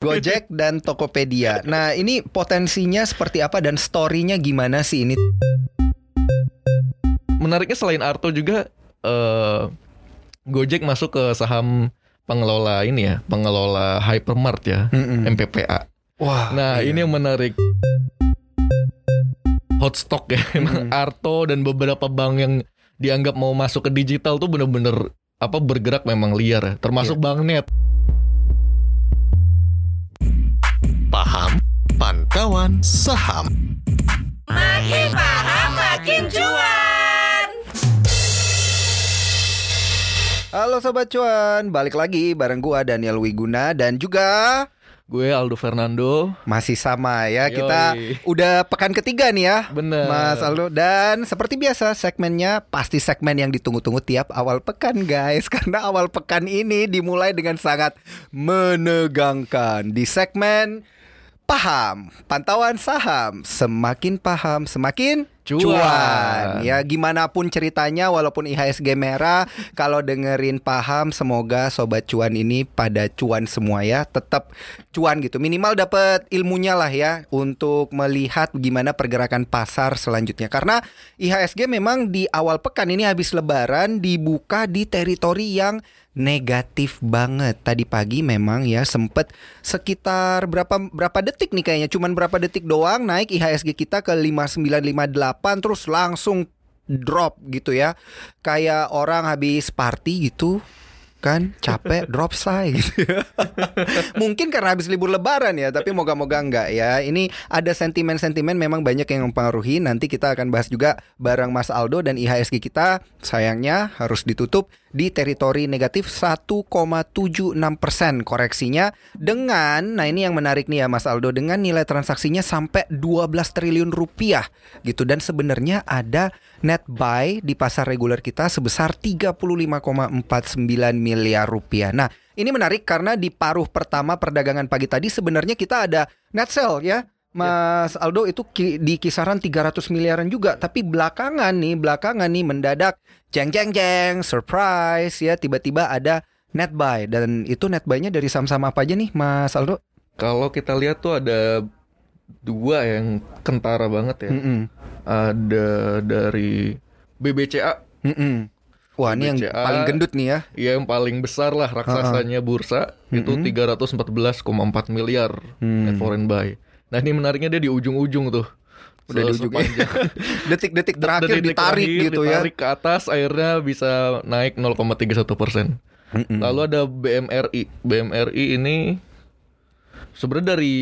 Gojek dan Tokopedia. Nah, ini potensinya seperti apa dan story-nya gimana sih ini? Menariknya selain Arto juga eh Gojek masuk ke saham pengelola ini ya, pengelola hypermart ya, Mm-mm. MPPA. Wah. Nah, iya. ini yang menarik. Hot stock ya. Emang Hmm. Arto dan beberapa bank yang dianggap mau masuk ke digital tuh bener-bener apa bergerak memang liar ya. Termasuk Iya. Bank Net. Paham Pantauan Saham Makin paham makin cuan. Halo sobat cuan, balik lagi bareng gua Daniel Wiguna dan juga Gue Aldo Fernando. masih sama ya kita Yoi. udah pekan ketiga nih ya. Bener. Mas Aldo dan seperti biasa segmennya pasti segmen yang ditunggu-tunggu tiap awal pekan guys karena awal pekan ini dimulai dengan sangat menegangkan di segmen paham. Pantauan saham. Semakin paham semakin Cuan. ya gimana pun ceritanya walaupun IHSG merah kalau dengerin paham semoga sobat cuan ini pada cuan semua ya. Tetap cuan gitu. Minimal dapat ilmunya lah ya untuk melihat gimana pergerakan pasar selanjutnya. Karena IHSG memang di awal pekan ini habis lebaran dibuka di teritori yang negatif banget tadi pagi memang ya sempet sekitar berapa berapa detik nih kayaknya cuman berapa detik doang naik IHSG kita ke 5958 terus langsung drop gitu ya kayak orang habis party gitu kan capek drop say gitu ya. Mungkin karena habis libur lebaran ya, tapi moga-moga enggak ya. Ini ada sentimen-sentimen memang banyak yang mempengaruhi. Nanti kita akan bahas juga bareng Mas Aldo dan IHSG kita sayangnya harus ditutup di teritori negatif 1,76% koreksinya dengan nah ini yang menarik nih ya Mas Aldo dengan nilai transaksinya sampai 12 triliun rupiah gitu dan sebenarnya ada net buy di pasar reguler kita sebesar 35,49 miliar rupiah. Nah, ini menarik karena di paruh pertama perdagangan pagi tadi sebenarnya kita ada net sell ya. Mas Aldo itu ki- di kisaran 300 miliaran juga, tapi belakangan nih, belakangan nih mendadak jeng jeng jeng surprise ya tiba-tiba ada net buy dan itu net buy-nya dari saham-saham apa aja nih Mas Aldo? Kalau kita lihat tuh ada dua yang kentara banget ya. Mm-mm. Ada dari BBCA, Mm-mm. Wah, ini yang paling gendut nih ya. ya yang paling besar lah raksasanya bursa itu 314,4 miliar Hmm. net foreign buy. Nah ini menariknya dia di ujung-ujung tuh. Udah di ujung sepanjang- Detik-detik terakhir detik ditarik terakhir gitu ya. Ditarik ke atas akhirnya bisa naik 0,31 persen. Mm-mm. Lalu ada BMRI. BMRI ini sebenarnya dari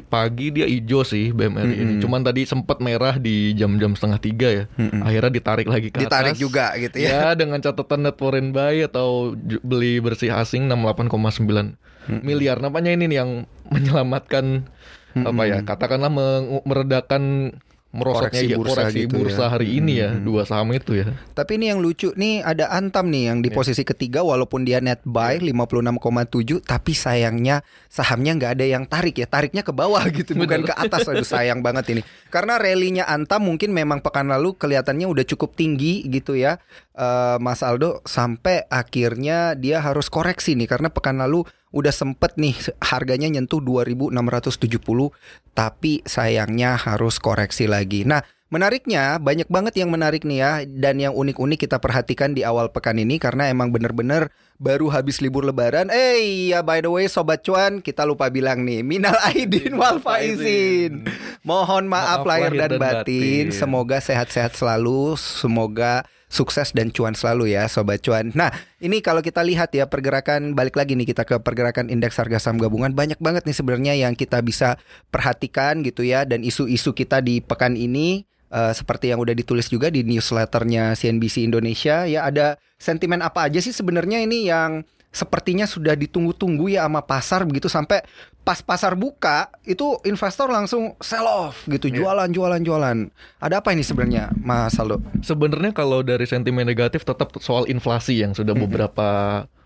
pagi dia hijau sih BMRI ini. Mm-mm. Cuman tadi sempat merah di jam-jam setengah tiga ya. Mm-mm. Akhirnya ditarik lagi ke Ditarik atas. juga gitu ya. Ya dengan catatan net foreign buy atau beli bersih asing 68,9 miliar. Nampaknya ini nih yang menyelamatkan apa ya? Katakanlah meng- meredakan merosotnya Koreksi ya, bursa koreksi gitu bursa ya. hari ini ya dua saham itu ya. Tapi ini yang lucu nih ada Antam nih yang di Iya. posisi ketiga walaupun dia net buy 56,7 tapi sayangnya sahamnya nggak ada yang tarik ya tariknya ke bawah gitu bukan ke atas aduh sayang banget ini karena rally-nya Antam mungkin memang pekan lalu kelihatannya udah cukup tinggi gitu ya eh, Mas Aldo sampai akhirnya dia harus koreksi nih karena pekan lalu udah sempet nih harganya nyentuh 2670 tapi sayangnya harus koreksi lagi. Nah, menariknya banyak banget yang menarik nih ya dan yang unik-unik kita perhatikan di awal pekan ini karena emang bener-bener baru habis libur lebaran. Eh, ya by the way sobat cuan, kita lupa bilang nih, minal aidin wal faizin. Mohon maaf, lahir dan, batin. Semoga sehat-sehat selalu, semoga sukses dan cuan selalu ya sobat cuan. Nah, ini kalau kita lihat ya pergerakan balik lagi nih kita ke pergerakan indeks harga saham gabungan banyak banget nih sebenarnya yang kita bisa perhatikan gitu ya dan isu-isu kita di pekan ini eh, seperti yang udah ditulis juga di newsletternya CNBC Indonesia ya ada sentimen apa aja sih sebenarnya ini yang sepertinya sudah ditunggu-tunggu ya sama pasar begitu sampai pas pasar buka itu investor langsung sell off gitu Iya. jualan jualan jualan ada apa ini sebenarnya Mas Aldo? Sebenarnya kalau dari sentimen negatif tetap soal inflasi yang sudah beberapa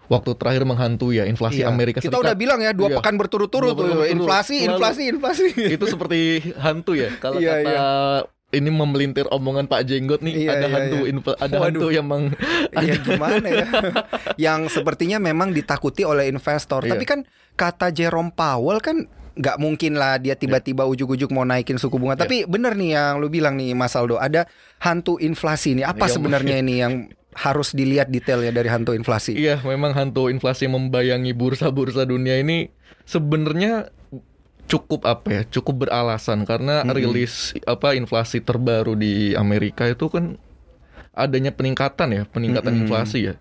waktu terakhir menghantui ya inflasi Iya. Amerika Kita Serikat. udah bilang ya dua Iya. pekan berturut-turut tuh inflasi, inflasi, inflasi. itu seperti hantu ya. Kalau Iya, kata ini memelintir omongan Pak Jenggot nih Iya, ada iya, hantu iya. ada Waduh. hantu yang meng Ya gimana ya? yang sepertinya memang ditakuti oleh investor. Iya. Tapi kan kata Jerome Powell kan nggak mungkin lah dia tiba-tiba ujuk-ujuk mau naikin suku bunga. Iya. Tapi bener nih yang lu bilang nih Mas Aldo, ada hantu inflasi nih. Apa Iya, sebenarnya ini yang harus dilihat detailnya dari hantu inflasi? Iya, memang hantu inflasi yang membayangi bursa-bursa dunia ini sebenarnya cukup apa ya? Cukup beralasan karena rilis apa inflasi terbaru di Amerika itu kan adanya peningkatan ya, peningkatan inflasi ya.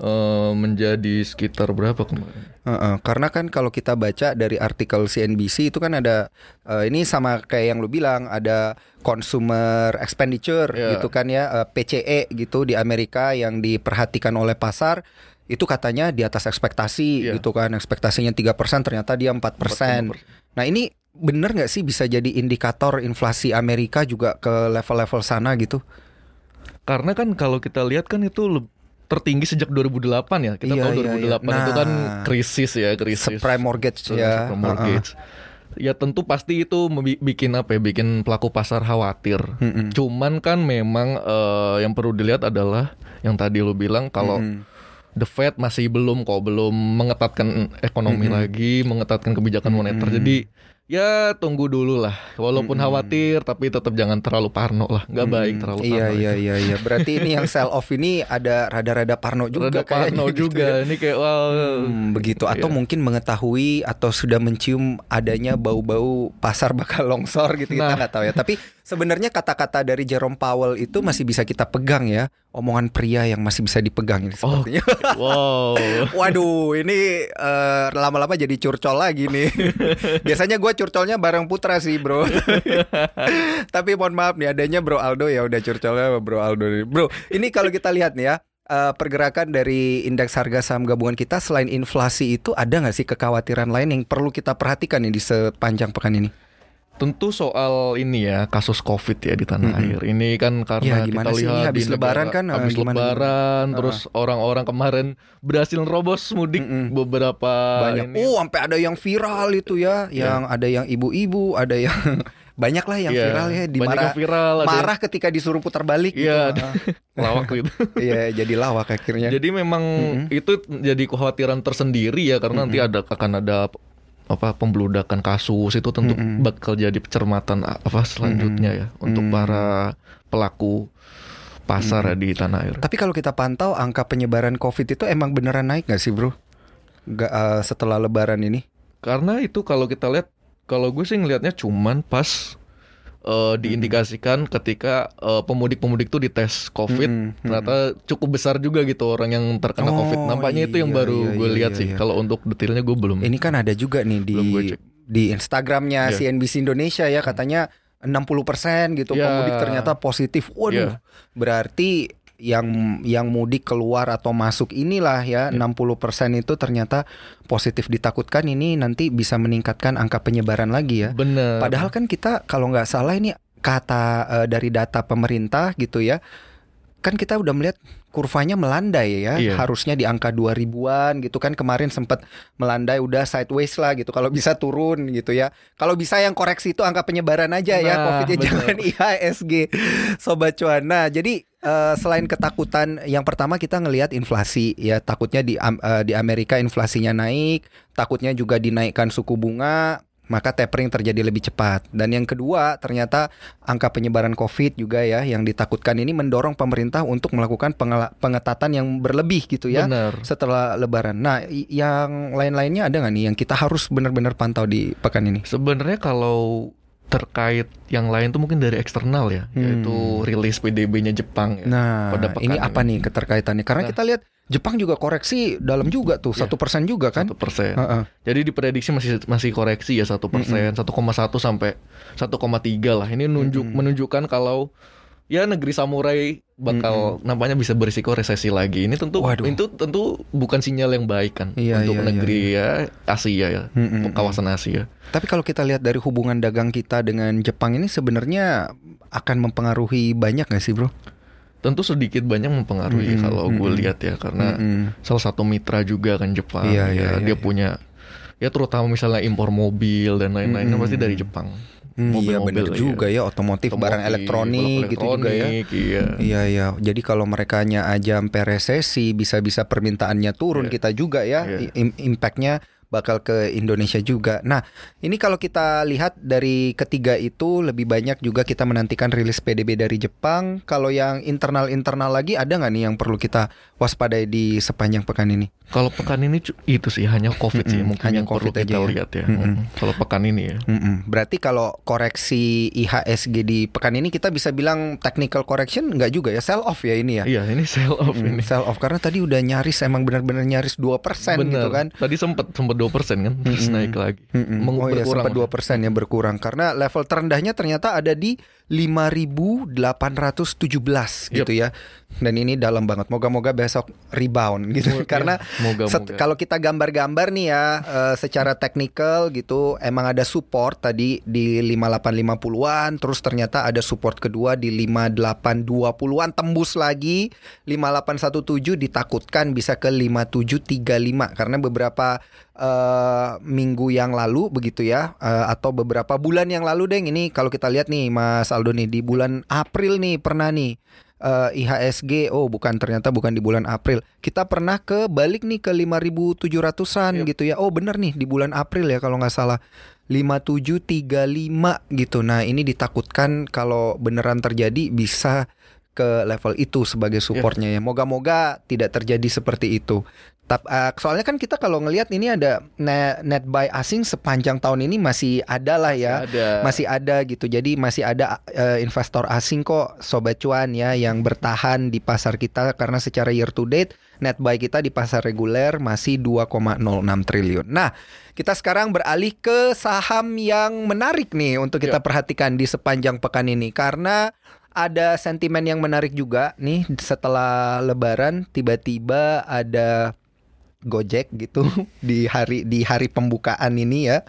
Eh, menjadi sekitar berapa kemarin? Heeh, karena kan kalau kita baca dari artikel CNBC itu kan ada eh, ini sama kayak yang lu bilang ada consumer expenditure Ya. gitu kan ya eh, PCE gitu di Amerika yang diperhatikan oleh pasar itu katanya di atas ekspektasi Ya. gitu kan ekspektasinya 3% ternyata dia 4%. Nah, ini bener nggak sih bisa jadi indikator inflasi Amerika juga ke level-level sana gitu? Karena kan kalau kita lihat kan itu tertinggi sejak 2008 ya. Kita Iya, tahu iya, 2008 iya. itu kan Nah. krisis ya, krisis. Subprime mortgage Subprime ya. mortgage. Ya tentu pasti itu bikin apa ya, bikin pelaku pasar khawatir. Mm-mm. Cuman kan memang eh, yang perlu dilihat adalah yang tadi lu bilang kalau Mm-mm. The Fed masih belum kok belum mengetatkan ekonomi lagi, mengetatkan kebijakan moneter. Jadi ya tunggu dulu lah. Walaupun khawatir tapi tetap jangan terlalu parno lah. Nggak baik terlalu Iya parno. iya iya iya. Berarti ini yang sell off ini ada rada-rada parno juga Rada parno gitu juga. ya. Ini kayak wah Hmm, begitu atau Iya. mungkin mengetahui atau sudah mencium adanya bau-bau pasar bakal longsor gitu kita Nah. nggak tahu ya. Tapi sebenarnya kata-kata dari Jerome Powell itu masih bisa kita pegang ya. Omongan pria yang masih bisa dipegang ini Oh. sepertinya. wow. Waduh, ini eh, lama-lama jadi curcol lagi nih. Biasanya gua curcolnya bareng Putra sih, Bro. Tapi mohon maaf nih, adanya Bro Aldo ya udah curcolnya Bro Aldo nih. Bro, ini kalau kita lihat nih ya, eh, pergerakan dari indeks harga saham gabungan kita selain inflasi itu ada nggak sih kekhawatiran lain yang perlu kita perhatikan nih di sepanjang pekan ini? Tentu soal ini ya kasus COVID ya di tanah Mm-mm. air. Ini kan Ya, karena gimana kita sih? Lihat habis di lebaran negara- kan, eh, habis gimana? lebaran, terus orang-orang kemarin berhasil nerobos mudik Mm-mm. beberapa Banyak. ini. Oh, sampai ada yang viral itu ya, yang ada yang ibu-ibu, ada yang banyak lah yang Iya, viral ya di banyak marah, viral, ada marah ketika disuruh putar balik Iya, gitu. lawak gitu. Iya, jadi lawak akhirnya. Jadi memang itu jadi kekhawatiran tersendiri ya karena nanti ada akan ada apa pembludakan kasus itu tentu bakal jadi cermatan apa selanjutnya ya untuk Mm. para pelaku pasar ya di tanah air. Tapi kalau kita pantau angka penyebaran COVID itu emang beneran naik nggak sih, Bro? Nggak eh, setelah Lebaran ini? Karena itu kalau kita lihat kalau gue sih ngelihatnya cuman pas eh, diindikasikan ketika eh, pemudik-pemudik tuh dites COVID Mm-mm, ternyata cukup besar juga gitu orang yang terkena Oh, COVID. Nampaknya itu yang iya, baru iya, gue iya, lihat iya, sih. iya. Kalau untuk detailnya gue belum. Ini kan ada juga nih di di Instagramnya Iya. CNBC Indonesia ya katanya 60% gitu Iya. pemudik ternyata positif. Waduh. Iya. Berarti yang yang mudik keluar atau masuk inilah ya 60% itu ternyata positif ditakutkan ini nanti bisa meningkatkan angka penyebaran lagi ya. Bener. Padahal kan kita kalau nggak salah ini kata eh, dari data pemerintah gitu ya, kan kita udah melihat kurvanya melandai ya, Iya. harusnya di angka 2000-an gitu kan kemarin sempat melandai udah sideways lah gitu. Kalau bisa turun gitu ya. Kalau bisa yang koreksi itu angka penyebaran aja ya, Nah, Covid-nya bener. jangan IHSG sobat cuan. Nah, jadi eh, selain ketakutan yang pertama kita ngelihat inflasi ya, takutnya di eh, di Amerika inflasinya naik, takutnya juga dinaikkan suku bunga maka tapering terjadi lebih cepat. Dan yang kedua, ternyata angka penyebaran COVID juga ya yang ditakutkan ini mendorong pemerintah untuk melakukan pengetatan yang berlebih gitu ya Benar. setelah Lebaran. Nah, yang lain-lainnya ada nggak nih yang kita harus benar-benar pantau di pekan ini? Sebenarnya kalau terkait yang lain tuh mungkin dari eksternal ya, Hmm. yaitu rilis PDB-nya Jepang ya. Nah, pada pekan ini apa nih keterkaitannya? Karena Nah. kita lihat Jepang juga koreksi dalam juga tuh Iya. satu persen juga kan? Satu persen. Heeh. Jadi diprediksi masih masih koreksi ya satu persen, 1,1 sampai 1,3 lah. Ini nunjuk menunjukkan kalau ya negeri samurai bakal nampaknya bisa berisiko resesi lagi. Ini tentu Waduh. itu tentu bukan sinyal yang baik kan Iya, untuk iya, negeri ya Asia ya, Mm-mm. kawasan Asia. Tapi kalau kita lihat dari hubungan dagang kita dengan Jepang ini sebenarnya akan mempengaruhi banyak nggak sih, bro? Tentu sedikit banyak mempengaruhi Mm-mm, kalau gue mm-mm. lihat ya karena Mm-mm. salah satu mitra juga kan Jepang. Iya, ya. iya, iya, dia iya. punya ya terutama misalnya impor mobil dan lain-lain kan Mm-mm. pasti dari Jepang. Hmm, iya benar iya. juga ya otomotif, barang Otomotif, elektronik gitu juga ya. elektronik, Iya. Iya iya. Jadi kalau mereka aja sampai resesi bisa-bisa permintaannya turun Iya. kita juga ya. Im- Impactnya bakal ke Indonesia juga. Nah, ini kalau kita lihat dari ketiga itu lebih banyak juga kita menantikan rilis PDB dari Jepang. Kalau yang internal-internal lagi ada nggak nih yang perlu kita waspadai di sepanjang pekan ini? Kalau pekan ini itu sih hanya COVID sih Mm-mm, mungkin hanya yang perlu COVID kita aja ya. lihat ya. Mm-mm. Mm. Kalau pekan ini ya. Mm-mm. Berarti kalau koreksi IHSG di pekan ini kita bisa bilang technical correction nggak juga ya sell off ya ini ya? Iya, ini sell off Mm, ini. Sell off karena tadi udah nyaris emang benar-benar nyaris 2% gitu Benar. kan. Tadi sempat sempat 2% kan, terus Mm-mm. naik lagi. Mm-mm. Meng- Oh iya berkurang sempat 2 maksudnya. persen ya berkurang karena level terendahnya ternyata ada di 5.817 gitu ya dan ini dalam banget moga-moga besok rebound gitu Mo- karena set- kalau kita gambar-gambar nih ya eh, secara teknikal gitu emang ada support tadi di 5850-an terus ternyata ada support kedua di 5820-an tembus lagi 5817 ditakutkan bisa ke 5735 karena beberapa eh, minggu yang lalu begitu ya eh, atau beberapa bulan yang lalu deh ini kalau kita lihat nih Mas Aldo nih di bulan April nih pernah nih eh, IHSG oh bukan ternyata bukan di bulan April kita pernah ke balik nih ke 5700-an Yap. gitu ya oh bener nih di bulan April ya kalau nggak salah 5735 gitu nah ini ditakutkan kalau beneran terjadi bisa ke level itu sebagai supportnya ya. Moga-moga tidak terjadi seperti itu. Tap, eh, soalnya kan kita kalau ngelihat ini ada net, net buy asing sepanjang tahun ini masih ada lah ya. Ada. Masih ada gitu. Jadi masih ada eh, investor asing kok sobat cuan ya yang bertahan di pasar kita karena secara year to date net buy kita di pasar reguler masih 2,06 triliun. Nah, kita sekarang beralih ke saham yang menarik nih untuk kita Ya. perhatikan di sepanjang pekan ini karena ada sentimen yang menarik juga nih setelah lebaran tiba-tiba ada Gojek gitu di hari di hari pembukaan ini ya.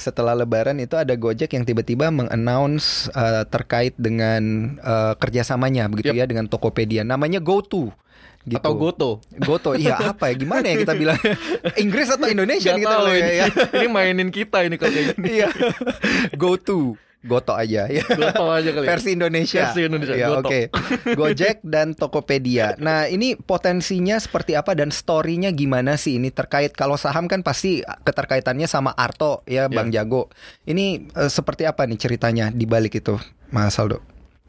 Setelah lebaran itu ada Gojek yang tiba-tiba mengannounce uh, terkait dengan uh, kerjasamanya begitu Yap. ya dengan Tokopedia. Namanya GoTo. Gitu. Atau Goto. Goto, iya apa ya? Gimana ya kita bilang? Inggris atau Indonesia Gak nih kita tahu bilang ini. ya, ya. ini mainin kita ini kalau kayak gini. Iya. GoTo. Goto aja ya. Goto aja kali. ya. Versi Indonesia. Versi Indonesia, Ya. Oke. Gojek dan Tokopedia. Nah, ini potensinya seperti apa dan story-nya gimana sih ini terkait kalau saham kan pasti keterkaitannya sama Arto ya, Bang Jago. Ini eh, seperti apa nih ceritanya di balik itu, Mas Aldo?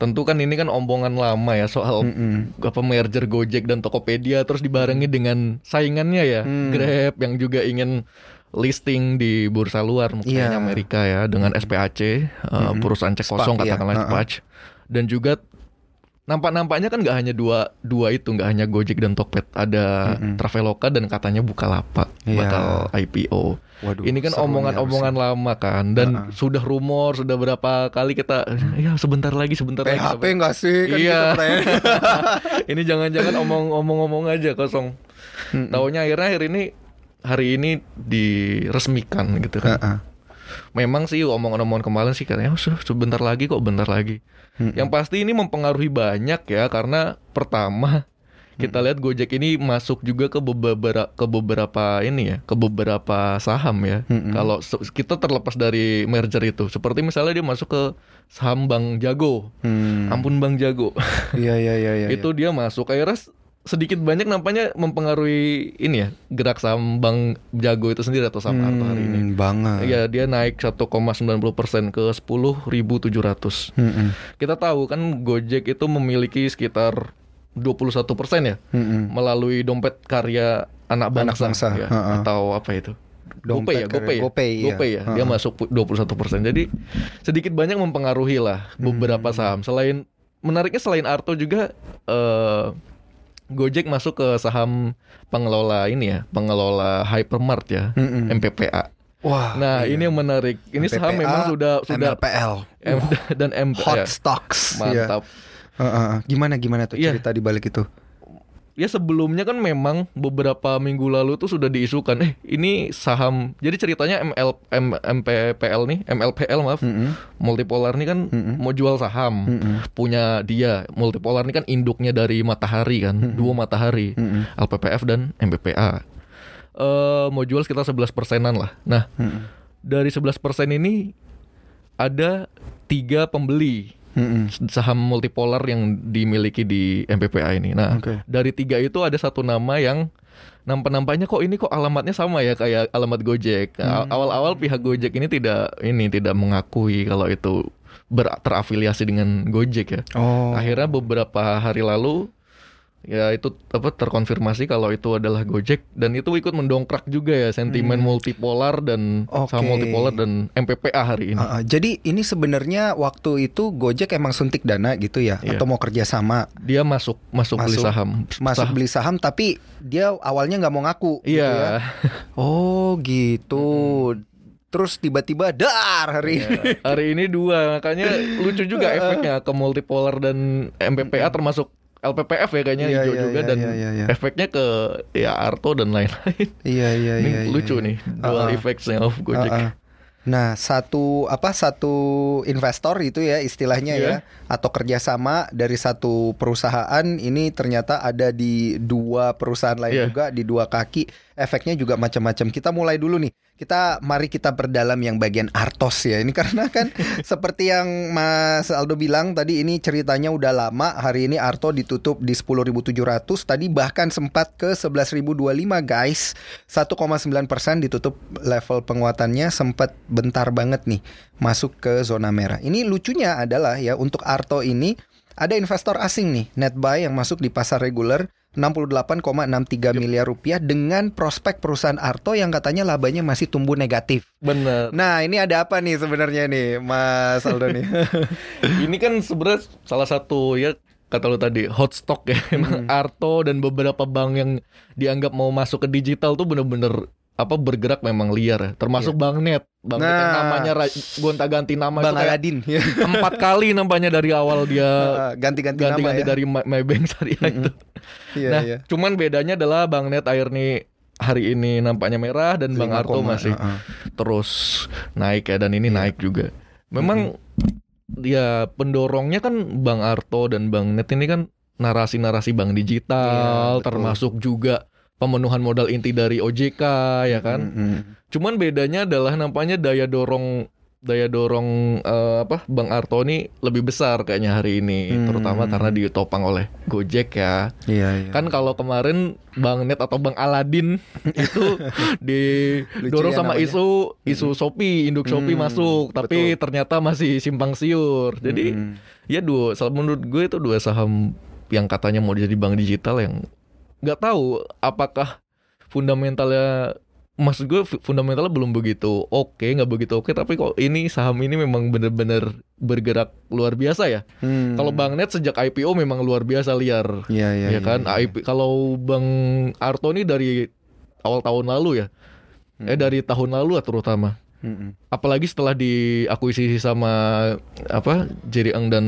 Tentu kan ini kan omongan lama ya soal Mm-mm. apa merger Gojek dan Tokopedia terus dibarengi dengan saingannya ya Hmm. Grab yang juga ingin listing di bursa luar Iya. makanya Amerika ya dengan SPAC uh, perusahaan cek kosong iya. katakanlah Uh-uh. SPAC dan juga nampak-nampaknya kan nggak hanya dua dua itu nggak hanya Gojek dan Tokped ada Traveloka dan katanya Bukalapak Iya. bakal IPO Waduh, ini kan omongan-omongan lama kan dan Uh-uh. sudah rumor sudah berapa kali kita ya sebentar lagi sebentar lagi PHP enggak sih kan Iya. gitu ini jangan-jangan omong-omong aja kosong. Taunya akhirnya hari ini hari ini diresmikan gitu kan. Heeh. Memang sih omongan-omongan kemarin sih katanya "Oh, se- sebentar lagi kok bentar lagi. Yang pasti ini mempengaruhi banyak ya karena pertama kita lihat Gojek ini masuk juga ke beberapa ke beberapa ini ya, ke beberapa saham ya. Kalau kita terlepas dari merger itu, seperti misalnya dia masuk ke saham Bank Jago. Hmm. Ampun Bang Jago. Iya iya iya iya. itu dia masuk akhirnya sedikit banyak nampaknya mempengaruhi ini ya gerak saham Bank Jago itu sendiri atau saham Arto hari ini. Hmm, banget. Ya dia naik 1,90% ke 10.700. Mm-mm. Kita tahu kan Gojek itu memiliki sekitar 21% ya Mm-mm. melalui dompet karya anak Anak bangsa, bangsa, ya, heeh. atau apa itu? Dompet GoPay ya, GoPay ya. GoPay, iya. GoPay ya. Dia Heeh. masuk pu- 21%. Jadi sedikit banyak mempengaruhi lah beberapa Hmm. saham. Selain menariknya selain Arto juga eh Gojek masuk ke saham pengelola ini ya, pengelola hypermart ya, Mm-mm. MPPA. Wah. Nah, iya. ini yang menarik. Ini saham PPA, memang sudah sudah MLPL. M- dan M Hot ya, stocks. Iya. mantap. Heeh, heeh. Gimana gimana tuh Iya. cerita di balik itu? Ya sebelumnya kan memang beberapa minggu lalu tuh sudah diisukan eh ini saham. Jadi ceritanya ML M, MPPL nih, MLPL maaf. Mm-mm. Multipolar nih kan mau jual saham. Mm-mm. Punya dia. Multipolar ini kan induknya dari Matahari kan, dua Matahari. Mm-mm. LPPF dan MPPA. Eh mau jual sekitar 11 persenan lah. Nah, Mm-mm. dari 11 persen ini ada tiga pembeli Mm-mm. saham multipolar yang dimiliki di MPPA ini. Nah, Oke. dari tiga itu ada satu nama yang nampak-nampaknya kok ini kok alamatnya sama ya kayak alamat Gojek. Nah, Hmm. Awal-awal pihak Gojek ini tidak ini tidak mengakui kalau itu ber- terafiliasi dengan Gojek ya. Oh. Akhirnya beberapa hari lalu ya itu apa terkonfirmasi kalau itu adalah Gojek dan itu ikut mendongkrak juga ya sentimen multipolar dan Hmm. Oke. saham multipolar dan MPPA hari ini. Ah. jadi ini sebenarnya waktu itu Gojek emang suntik dana gitu ya Iya. atau mau kerja sama Dia masuk masuk, beli Masuk- saham. masuk beli saham tapi dia awalnya nggak mau ngaku gitu Iya. ya. Oh gitu. Terus tiba-tiba dar hari ini. Iya. Hari ini dua, makanya lucu juga efeknya ke multipolar dan MPPA termasuk LPPF ya kayaknya Iya, hijau iya, juga iya, dan iya, iya, iya. efeknya ke ya Arto dan lain-lain. Iya iya ini iya. iya, lucu iya. nih dual Ah, ah. effects of Gojek. Ah, ah. Nah, satu apa satu investor itu ya istilahnya Iya. ya atau kerjasama dari satu perusahaan ini ternyata ada di dua perusahaan lain Iya. juga di dua kaki. Efeknya juga macam-macam. Kita mulai dulu nih. Kita mari kita perdalam yang bagian Artos ya. Ini karena kan seperti yang Mas Aldo bilang tadi ini ceritanya udah lama. Hari ini Arto ditutup di 10.700. Tadi bahkan sempat ke 11.025 guys. 1,9% ditutup level penguatannya sempat bentar banget nih masuk ke zona merah. Ini lucunya adalah ya untuk Arto ini ada investor asing nih net buy yang masuk di pasar reguler 68,63 miliar rupiah dengan prospek perusahaan Arto yang katanya labanya masih tumbuh negatif. Bener. Nah ini ada apa nih sebenarnya nih Mas Aldo nih? ini kan sebenarnya salah satu ya kata lu tadi hot stock ya emang Arto dan beberapa bank yang dianggap mau masuk ke digital tuh bener-bener apa bergerak memang liar ya termasuk Net Bank Net yang Nah. namanya gonta-ganti nama Bang itu kayak Aladin empat kali nampaknya dari awal dia ganti-ganti nama ganti-ganti ya. dari My, My Bank Syariah itu Iya, nah iya. cuman bedanya adalah Bank Net akhir nih hari ini nampaknya merah dan Bang 5, Arto masih uh-uh. terus naik ya dan ini Iya. naik juga. Memang ya pendorongnya kan Bang Arto dan Bang Net ini kan narasi-narasi bank digital Iya, betul. termasuk juga pemenuhan modal inti dari OJK ya kan. Mm-mm. Cuman bedanya adalah nampaknya daya dorong daya dorong eh, apa Bang Arto ini lebih besar kayaknya hari ini Hmm. terutama karena ditopang oleh Gojek ya. Iya, iya. Kan kalau kemarin Bang Net atau Bang Aladin itu didorong sama namanya. isu isu Shopee, induk Shopee Hmm, masuk, tapi betul. ternyata masih simpang siur. Jadi Mm-mm. ya dua, menurut gue itu dua saham yang katanya mau jadi bank digital yang nggak tahu apakah fundamentalnya maksud gue fu- fundamentalnya belum begitu oke nggak begitu oke tapi kok ini saham ini memang bener-bener bergerak luar biasa ya Hmm. kalau Bang Net sejak IPO memang luar biasa liar Iya, iya, ya kan iya, iya. IP kalau Bang Arto ini dari awal tahun lalu ya eh dari tahun lalu lah terutama Mm-mm. apalagi setelah diakuisisi sama apa Jerry Eng dan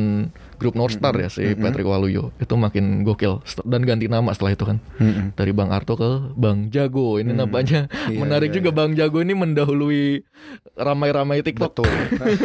grup Northstar ya si. Patrick Waluyo itu makin gokil dan ganti nama setelah itu kan dari Bang Arto ke Bang Jago ini Hmm. nampaknya Iya, menarik iya, juga iya. Bang Jago ini mendahului ramai-ramai TikTok Betul.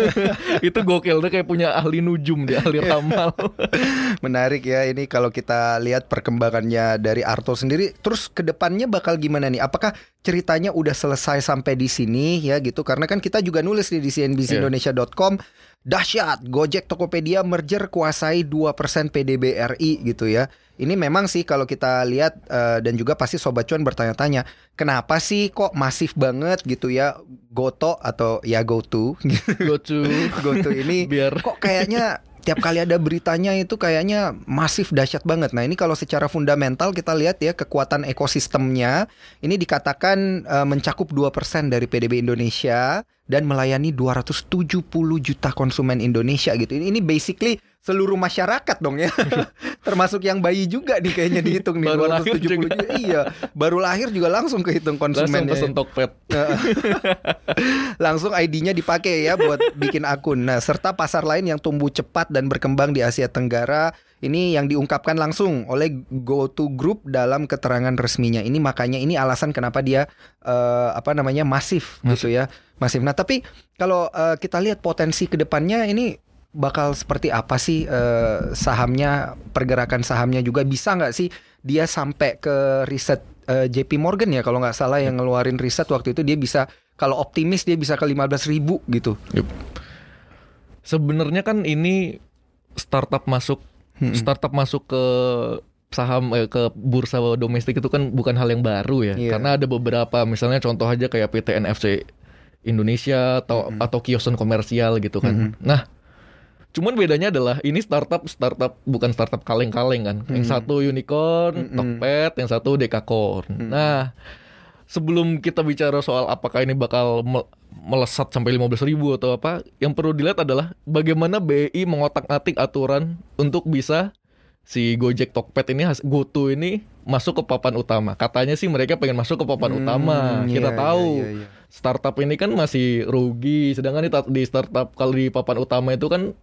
itu gokil dia kayak punya ahli nujum dia ahli ramal Menarik ya ini kalau kita lihat perkembangannya dari Arto sendiri terus ke depannya bakal gimana nih? Apakah ceritanya udah selesai sampai di sini ya gitu? Karena kan kita juga nulis nih di Iya. cnbcindonesia.com dahsyat. Gojek Tokopedia merger kuasai 2% PDBRI gitu ya. Ini memang sih kalau kita lihat eh, dan juga pasti sobat cuan bertanya-tanya, kenapa sih kok masif banget gitu ya Goto atau ya GoTo go to. GoTo ini biar. kok kayaknya tiap kali ada beritanya itu kayaknya masif dahsyat banget. Nah, ini kalau secara fundamental kita lihat ya kekuatan ekosistemnya ini dikatakan eh, mencakup 2% dari PDB Indonesia dan melayani 270 juta konsumen Indonesia gitu. Ini basically seluruh masyarakat dong ya. Termasuk yang bayi juga nih kayaknya dihitung nih Baru lahir 270 juga. juta. Iya, baru lahir juga langsung kehitung langsung konsumennya. pesen Tokped Langsung ID-nya dipakai ya buat bikin akun. Nah, serta pasar lain yang tumbuh cepat dan berkembang di Asia Tenggara ini yang diungkapkan langsung oleh GoTo Group dalam keterangan resminya. Ini makanya ini alasan kenapa dia eh, apa namanya masif, gitu ya. Masif. Nah, tapi kalau eh, kita lihat potensi ke depannya ini bakal seperti apa sih eh, sahamnya, pergerakan sahamnya juga bisa nggak sih dia sampai ke riset eh, JP Morgan ya kalau nggak salah yang ngeluarin riset waktu itu dia bisa kalau optimis dia bisa ke 15.000 ribu gitu. Yup. Sebenarnya kan ini startup masuk startup masuk ke saham eh, ke bursa domestik itu kan bukan hal yang baru ya. Iya. Karena ada beberapa misalnya contoh aja kayak PT NFC Indonesia atau atau Kioson komersial gitu kan. Nah, cuman bedanya adalah ini startup startup bukan startup kaleng-kaleng kan. Yang satu unicorn, Tokped, yang satu Dekakorn. Nah, sebelum kita bicara soal apakah ini bakal me- melesat sampai 15.000 ribu atau apa, yang perlu dilihat adalah bagaimana BI mengotak-atik aturan untuk bisa si Gojek Tokped ini GoTo ini masuk ke papan utama. Katanya sih mereka pengen masuk ke papan utama. Hmm, Kita iya, tahu iya, iya, iya. startup ini kan masih rugi, sedangkan di, di startup kalau di papan utama itu kan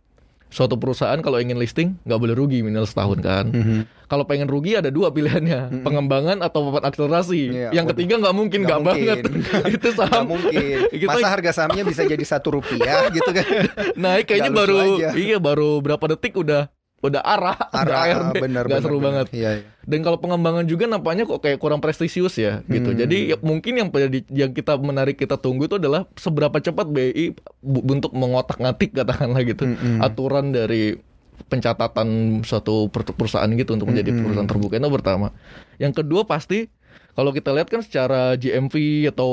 suatu perusahaan kalau ingin listing nggak boleh rugi minimal setahun kan. Mhm. Kalau pengen rugi ada dua pilihannya, pengembangan atau papan akselerasi. Iya, Yang waduh. ketiga nggak mungkin, Nggak banget. mungkin. itu saham. mungkin. Kita- Masa harga sahamnya bisa jadi satu rupiah gitu kan? naik kayaknya baru aja. iya baru berapa detik udah udah arah, udah Arah, ARB. bener, Nggak bener, seru bener. banget. Iya, iya. Dan kalau pengembangan juga nampaknya kok kayak kurang prestisius ya gitu. Hmm. Jadi ya, mungkin yang pada- yang kita menarik kita tunggu itu adalah seberapa cepat BI untuk mengotak-ngatik katakanlah gitu Mm-mm. aturan dari pencatatan suatu per- perusahaan gitu untuk menjadi Mm-mm. perusahaan terbuka itu pertama. Yang kedua pasti kalau kita lihat kan secara GMV atau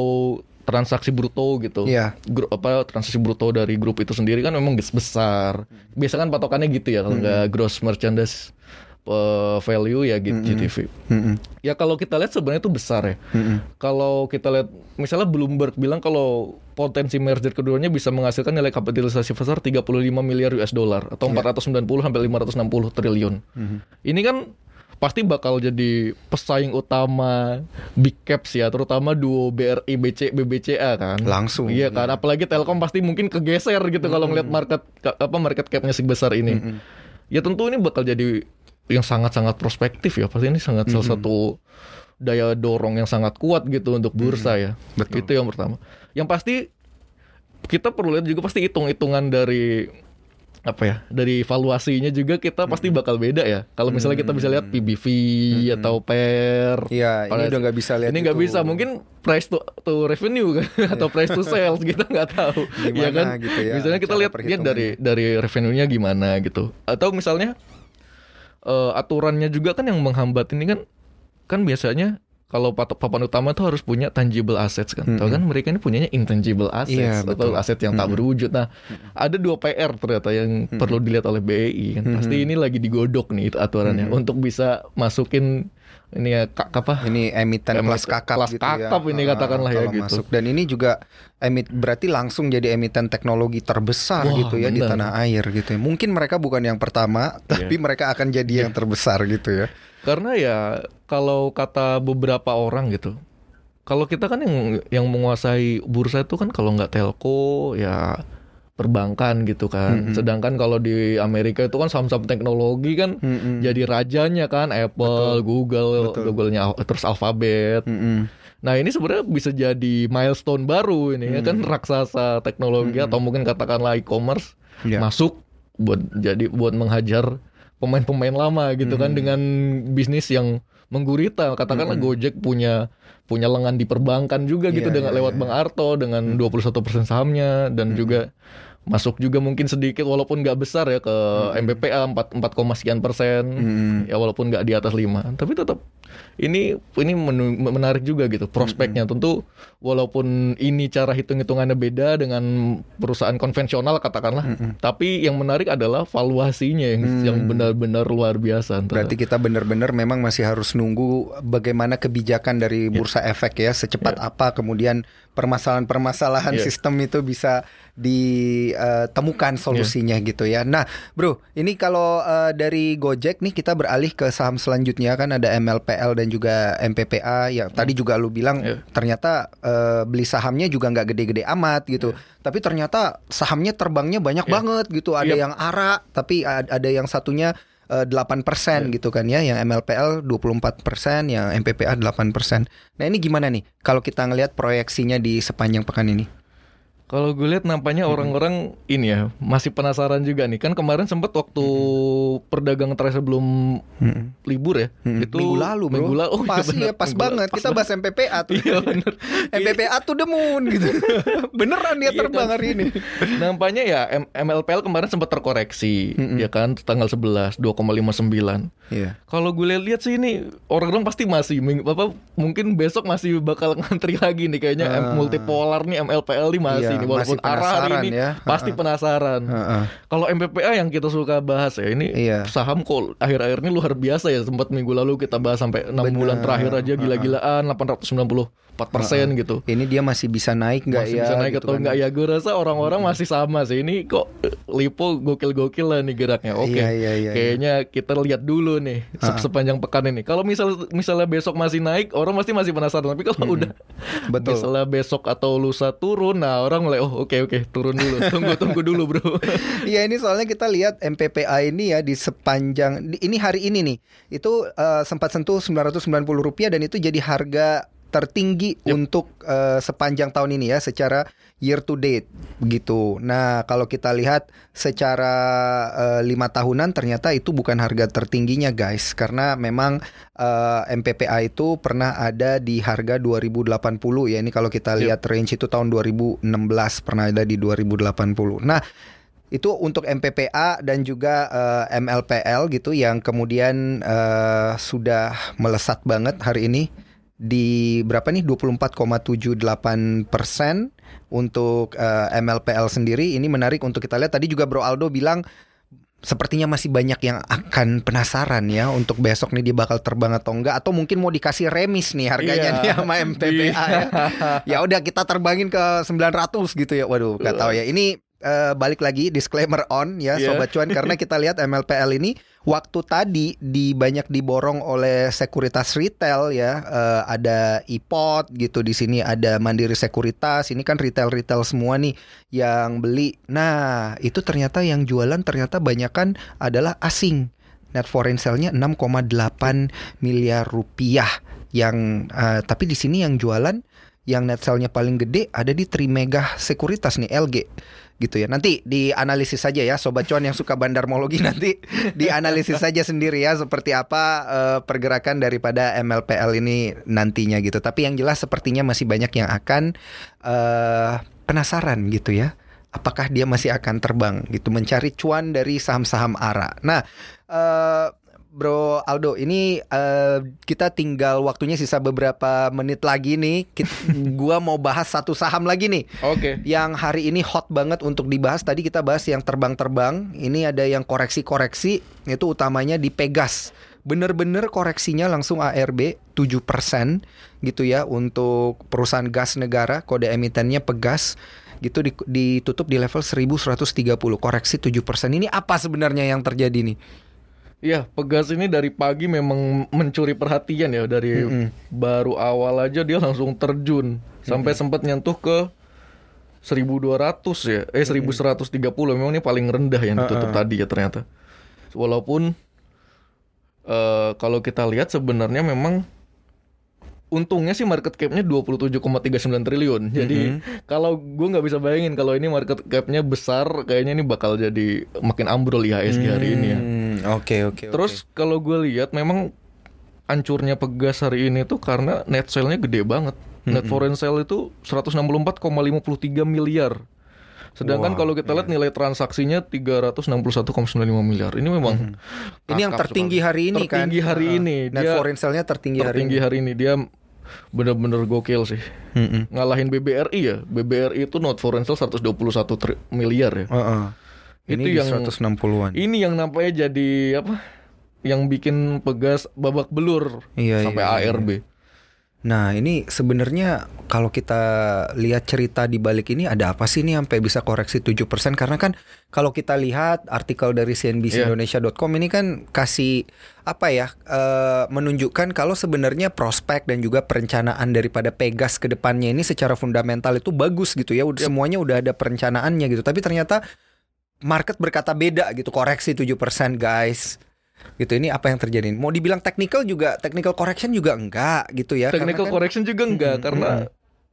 transaksi bruto gitu. Iya. Gru- apa transaksi bruto dari grup itu sendiri kan memang bes- besar. Biasa kan patokannya gitu ya kalau nggak gross merchandise uh, value ya gitu GTV. Mm-mm. Ya kalau kita lihat sebenarnya itu besar ya. Mm-mm. Kalau kita lihat misalnya Bloomberg bilang kalau potensi merger keduanya bisa menghasilkan nilai kapitalisasi besar 35 miliar US dollar atau 490 sampai 560 triliun. Ini kan pasti bakal jadi pesaing utama big caps ya, terutama duo BRI BC BBCA kan. Langsung. Iya kan, apalagi Telkom pasti mungkin kegeser gitu kalau ngeliat market apa market capnya sebesar ini. Ya tentu ini bakal jadi yang sangat-sangat prospektif ya. Pasti ini sangat salah satu daya dorong yang sangat kuat gitu untuk bursa ya. Betul. Itu yang pertama. Yang pasti kita perlu lihat juga pasti hitung-hitungan dari apa ya? Dari valuasinya juga kita pasti bakal beda ya. Kalau misalnya kita bisa lihat PBV atau PER Iya, ini udah nggak bisa lihat ini nggak bisa. Mungkin price to, to revenue kan? Atau price to sales kita nggak tahu. Gimana ya kan? gitu ya, misalnya kita lihat lihat dari dari revenue-nya gimana gitu. Atau misalnya eh, aturannya juga kan yang menghambat ini kan kan biasanya kalau papan utama tuh harus punya tangible assets kan. Tahu kan mereka ini punyanya intangible assets Iya, atau betul. aset yang tak berwujud. Nah, ada dua PR ternyata yang perlu dilihat oleh BI kan. Pasti ini lagi digodok nih itu aturannya untuk bisa masukin ini ya kak apa? Ini emiten Emiten kelas kakap kelas gitu ya. kakap ini Ah, katakanlah ya gitu. masuk. Dan ini juga emit berarti langsung jadi emiten teknologi terbesar Wah, gitu ya di benar. tanah air gitu ya. Mungkin mereka bukan yang pertama, Iya. tapi mereka akan jadi yang terbesar gitu ya. Karena ya kalau kata beberapa orang gitu, kalau kita kan yang yang menguasai bursa itu kan kalau nggak telco ya perbankan gitu kan. Sedangkan kalau di Amerika itu kan saham-saham teknologi kan Mm-mm. jadi rajanya kan Apple, Google, Betul. Google-nya terus Alphabet. Mm-mm. Nah ini sebenarnya bisa jadi milestone baru ini ya kan raksasa teknologi atau mungkin katakanlah e-commerce Iya. masuk buat jadi buat menghajar pemain-pemain lama gitu kan dengan bisnis yang menggurita. Katakanlah Gojek punya punya lengan di perbankan juga gitu Iya, dengan iya, lewat iya. Bang Arto dengan 21% sahamnya dan juga masuk juga mungkin sedikit walaupun nggak besar ya ke MBPA 4 4, sekian persen. Mm-mm. ya walaupun nggak di atas 5 tapi tetap ini ini menu- menarik juga gitu prospeknya tentu walaupun ini cara hitung-hitungannya beda dengan perusahaan konvensional katakanlah tapi yang menarik adalah valuasinya yang yang benar-benar luar biasa antara- Berarti kita benar-benar memang masih harus nunggu bagaimana kebijakan dari Iya. bursa efek ya, secepat apa kemudian permasalahan-permasalahan Iya. sistem itu bisa ditemukan Iya. solusinya gitu ya. Nah, Bro, ini kalau eh, dari Gojek nih kita beralih ke saham selanjutnya kan ada MLPL dan juga MPPA yang tadi juga lu bilang Iya. ternyata eh, beli sahamnya juga nggak gede-gede amat gitu. Tapi ternyata sahamnya terbangnya banyak Iya. banget gitu. Ada Iya. yang ARA, tapi ada yang satunya eh, 8% Iya. gitu kan ya, yang MLPL 24%, yang MPPA 8%. Nah, ini gimana nih kalau kita ngelihat proyeksinya di sepanjang pekan ini? Kalau gue lihat nampaknya orang-orang ini ya masih penasaran juga nih. Kan kemarin sempet waktu perdagangan terakhir sebelum libur ya Hmm, itu minggu lalu bro. minggu lalu. Oh, iya pas bener, ya pas banget. lalu. kita bahas MPPA tuh. Iya, bener. MPPA tuh the moon gitu. Beneran dia Iya terbang kan? hari ini. Nampaknya ya M- MLPL kemarin sempat terkoreksi ya kan? Tanggal 11 2,59. Iya. Kalau gue lihat sih ini orang-orang pasti masih apa mungkin besok masih bakal ngantri lagi nih kayaknya Ah. multipolar nih MLPL nih masih Iya, nih walaupun arah hari ini ya. pasti penasaran. Kalau MPPA yang kita suka bahas ya ini Iya. saham kok akhir-akhir ini luar biasa ya sempat minggu lalu kita bahas sampai 6 Bener. bulan terakhir aja gila-gilaan 894 persen gitu. ini dia masih bisa naik nggak ya bisa naik gitu atau kan. enggak ya gue rasa orang-orang masih sama sih ini kok eh, Lipo gokil-gokil lah nih geraknya oke Iya, iya, iya, kayaknya kita lihat dulu nih se- sepanjang pekan ini kalau misal misalnya besok masih naik orang pasti masih penasaran tapi kalau udah Betul. misalnya besok atau lusa turun nah orang mulai oh oke oke turun dulu tunggu tunggu dulu bro. Iya ini soalnya kita lihat MPPA ini ya di sepanjang ini hari ini nih itu eh, sempat sentuh 990 rupiah dan itu jadi harga tertinggi untuk eh, sepanjang tahun ini ya secara year to date begitu. Nah kalau kita lihat secara eh, lima tahunan ternyata itu bukan harga tertingginya guys. Karena memang eh, MPPA itu pernah ada di harga 2080 ya. Ini kalau kita lihat range itu tahun 2016 pernah ada di 2080. Nah itu untuk MPPA dan juga eh, MLPL gitu yang kemudian eh, sudah melesat banget hari ini di berapa nih 24,78 persen untuk eh, MLPL sendiri ini menarik untuk kita lihat tadi juga Bro Aldo bilang sepertinya masih banyak yang akan penasaran ya untuk besok nih dia bakal terbang atau enggak atau mungkin mau dikasih remis nih harganya Iya. nih sama MPPA ya. ya udah kita terbangin ke 900 gitu ya. Waduh, nggak tahu ya. Ini eh, balik lagi disclaimer on ya Iya. sobat cuan karena kita lihat MLPL ini waktu tadi di banyak diborong oleh sekuritas retail ya eh, ada iPod gitu di sini ada Mandiri Sekuritas ini kan retail-retail semua nih yang beli. Nah, itu ternyata yang jualan ternyata banyakan adalah asing. Net foreign sale-nya 6,8 miliar rupiah yang eh, tapi di sini yang jualan yang net sale-nya paling gede ada di Trimegah Sekuritas nih LG gitu ya. Nanti dianalisis saja ya sobat cuan yang suka bandarmologi nanti dianalisis saja sendiri ya seperti apa eh, pergerakan daripada MLPL ini nantinya gitu. Tapi yang jelas sepertinya masih banyak yang akan eh penasaran gitu ya. Apakah dia masih akan terbang gitu mencari cuan dari saham-saham ARA. Nah, eh Bro Aldo, ini eh, kita tinggal waktunya sisa beberapa menit lagi nih. Kit- gua mau bahas satu saham lagi nih oke yang hari ini hot banget untuk dibahas. Tadi kita bahas yang terbang-terbang. Ini ada yang koreksi-koreksi. Itu utamanya di Pegas. Bener-bener koreksinya langsung ARB 7% gitu ya untuk perusahaan gas negara. Kode emitennya Pegas gitu di- ditutup di level 1130 koreksi 7%. Ini apa sebenarnya yang terjadi nih? Iya, Pegas ini dari pagi memang mencuri perhatian ya. Dari baru awal aja dia langsung terjun. Sampai sempat nyentuh ke 1200 ya. Eh 1130 memang ini paling rendah yang ditutup tadi ya ternyata. Walaupun eh kalau kita lihat sebenarnya memang untungnya sih market cap-nya 27,39 triliun. Jadi kalau gue nggak bisa bayangin kalau ini market cap-nya besar, kayaknya ini bakal jadi makin ambrol IHSG hari ini ya. Hmm, Oke oke. Terus kalau gue lihat memang hancurnya Pegas hari ini tuh karena net sale-nya gede banget. Net foreign sale itu 164,53 miliar. Sedangkan Wow, kalau kita lihat nilai transaksinya 361,95 miliar. Ini memang ini yang tertinggi sekali. hari ini kan? Tertinggi hari Heeh. ini. Net Dia foreign sale-nya tertinggi, tertinggi hari hari ini. Dia bener-bener gokil sih. ini. Mm-mm. Ngalahin BBRI ya. BBRI itu not foreign sale 121 tri- miliar ya. Heeh. Itu Ini di yang 160-an. Ini yang nampaknya jadi apa? Yang bikin Pegas babak belur Iya, sampai iya, iya. Nah, ini sebenarnya kalau kita lihat cerita di balik ini ada apa sih nih sampai bisa koreksi 7% karena kan kalau kita lihat artikel dari Iya. cnbcindonesia.com ini kan kasih apa ya eh, menunjukkan kalau sebenarnya prospek dan juga perencanaan daripada Pegas ke depannya ini secara fundamental itu bagus gitu ya. Udah semuanya udah ada perencanaannya gitu. Tapi ternyata market berkata beda gitu. Koreksi 7% guys. Gitu ini apa yang terjadi? Mau dibilang technical juga technical correction juga enggak gitu ya. Technical kan- correction juga enggak karena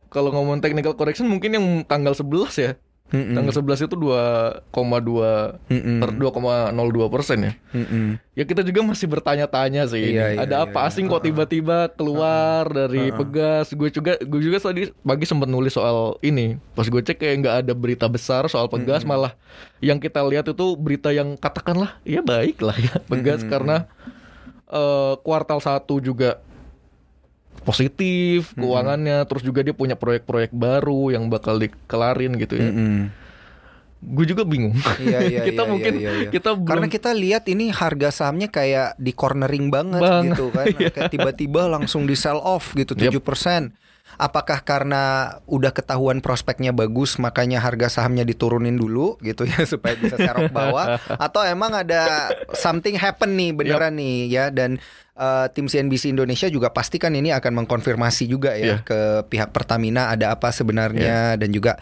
kalau ngomong technical correction mungkin yang tanggal 11 ya. Mm-mm. Tanggal 11 itu 2,2 Mm-mm. per 2,02 persen ya. Mm-mm. Ya kita juga masih bertanya-tanya sih. Iya, iya, Ada iya, apa iya. asing kok tiba-tiba keluar dari pegas? Gue juga gue juga tadi pagi sempat nulis soal ini. Pas gue cek kayak nggak ada berita besar soal pegas, malah yang kita lihat itu berita yang katakanlah ya baik lah ya pegas karena eh, kuartal satu juga positif keuangannya, terus juga dia punya proyek-proyek baru yang bakal dikelarin gitu ya. Mm-mm. Gue juga bingung. Iya, iya, kita iya, mungkin iya, iya. kita belum Karena kita lihat ini harga sahamnya kayak di cornering banget Banget, gitu kan. Kayak tiba-tiba langsung di sell off gitu Yep. 7%. Apakah karena udah ketahuan prospeknya bagus makanya harga sahamnya diturunin dulu gitu ya supaya bisa serok bawah? Atau emang ada something happen nih beneran nih ya? Dan eh, tim CNBC Indonesia juga pastikan ini akan mengkonfirmasi juga ya Iya. ke pihak Pertamina ada apa sebenarnya dan juga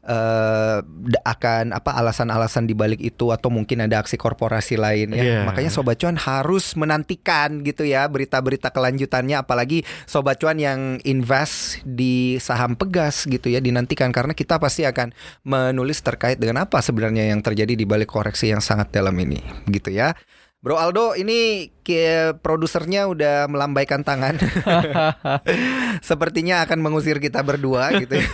eh d- akan apa alasan-alasan di balik itu atau mungkin ada aksi korporasi lain ya. Iya. Makanya sobat cuan harus menantikan gitu ya berita-berita kelanjutannya apalagi sobat cuan yang invest di saham Pegas gitu ya dinantikan karena kita pasti akan menulis terkait dengan apa sebenarnya yang terjadi di balik koreksi yang sangat dalam ini gitu ya. Bro Aldo ini produsernya udah melambaikan tangan. Sepertinya akan mengusir kita berdua gitu ya.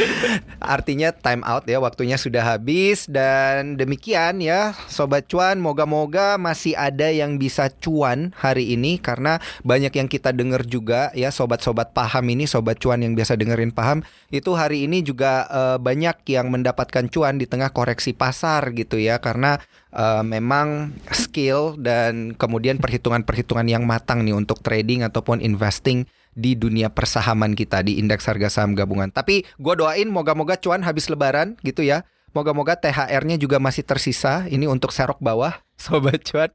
Artinya time out ya, waktunya sudah habis dan demikian ya sobat cuan, moga-moga masih ada yang bisa cuan hari ini karena banyak yang kita dengar juga ya sobat-sobat paham ini, sobat cuan yang biasa dengerin paham itu hari ini juga eh, banyak yang mendapatkan cuan di tengah koreksi pasar gitu ya karena eh, memang skill dan kemudian perhitungan-perhitungan yang matang nih untuk trading ataupun investing di dunia persahaman kita di indeks harga saham gabungan. Tapi gue doain moga-moga cuan habis lebaran gitu ya. Moga-moga THR-nya juga masih tersisa ini untuk serok bawah sobat cuan.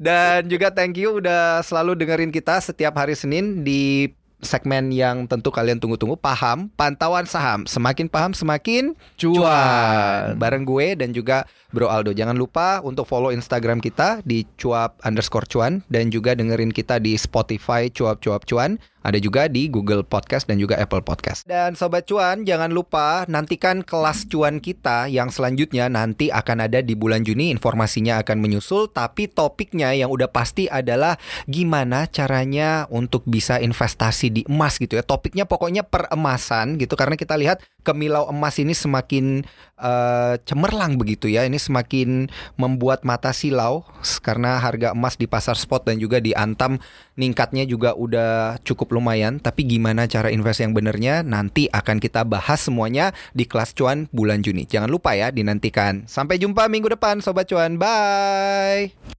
Dan juga thank you udah selalu dengerin kita setiap hari Senin di segmen yang tentu kalian tunggu-tunggu paham pantauan saham semakin paham semakin cuan bareng gue dan juga Bro Aldo jangan lupa untuk follow Instagram kita di cuap underscore cuan dan juga dengerin kita di Spotify cuap cuap cuan. Ada juga di Google Podcast dan juga Apple Podcast. Dan sobat cuan jangan lupa nantikan kelas cuan kita yang selanjutnya nanti akan ada di bulan Juni. Informasinya akan menyusul tapi topiknya yang udah pasti adalah gimana caranya untuk bisa investasi di emas gitu ya. Topiknya pokoknya peremasan gitu karena kita lihat kemilau emas ini semakin eh, cemerlang begitu ya. Ini semakin membuat mata silau karena harga emas di pasar spot dan juga di Antam ningkatnya juga udah cukup lumayan. Tapi gimana cara invest yang benernya? Nanti akan kita bahas semuanya di kelas cuan bulan Juni. Jangan lupa ya dinantikan. Sampai jumpa minggu depan sobat cuan. Bye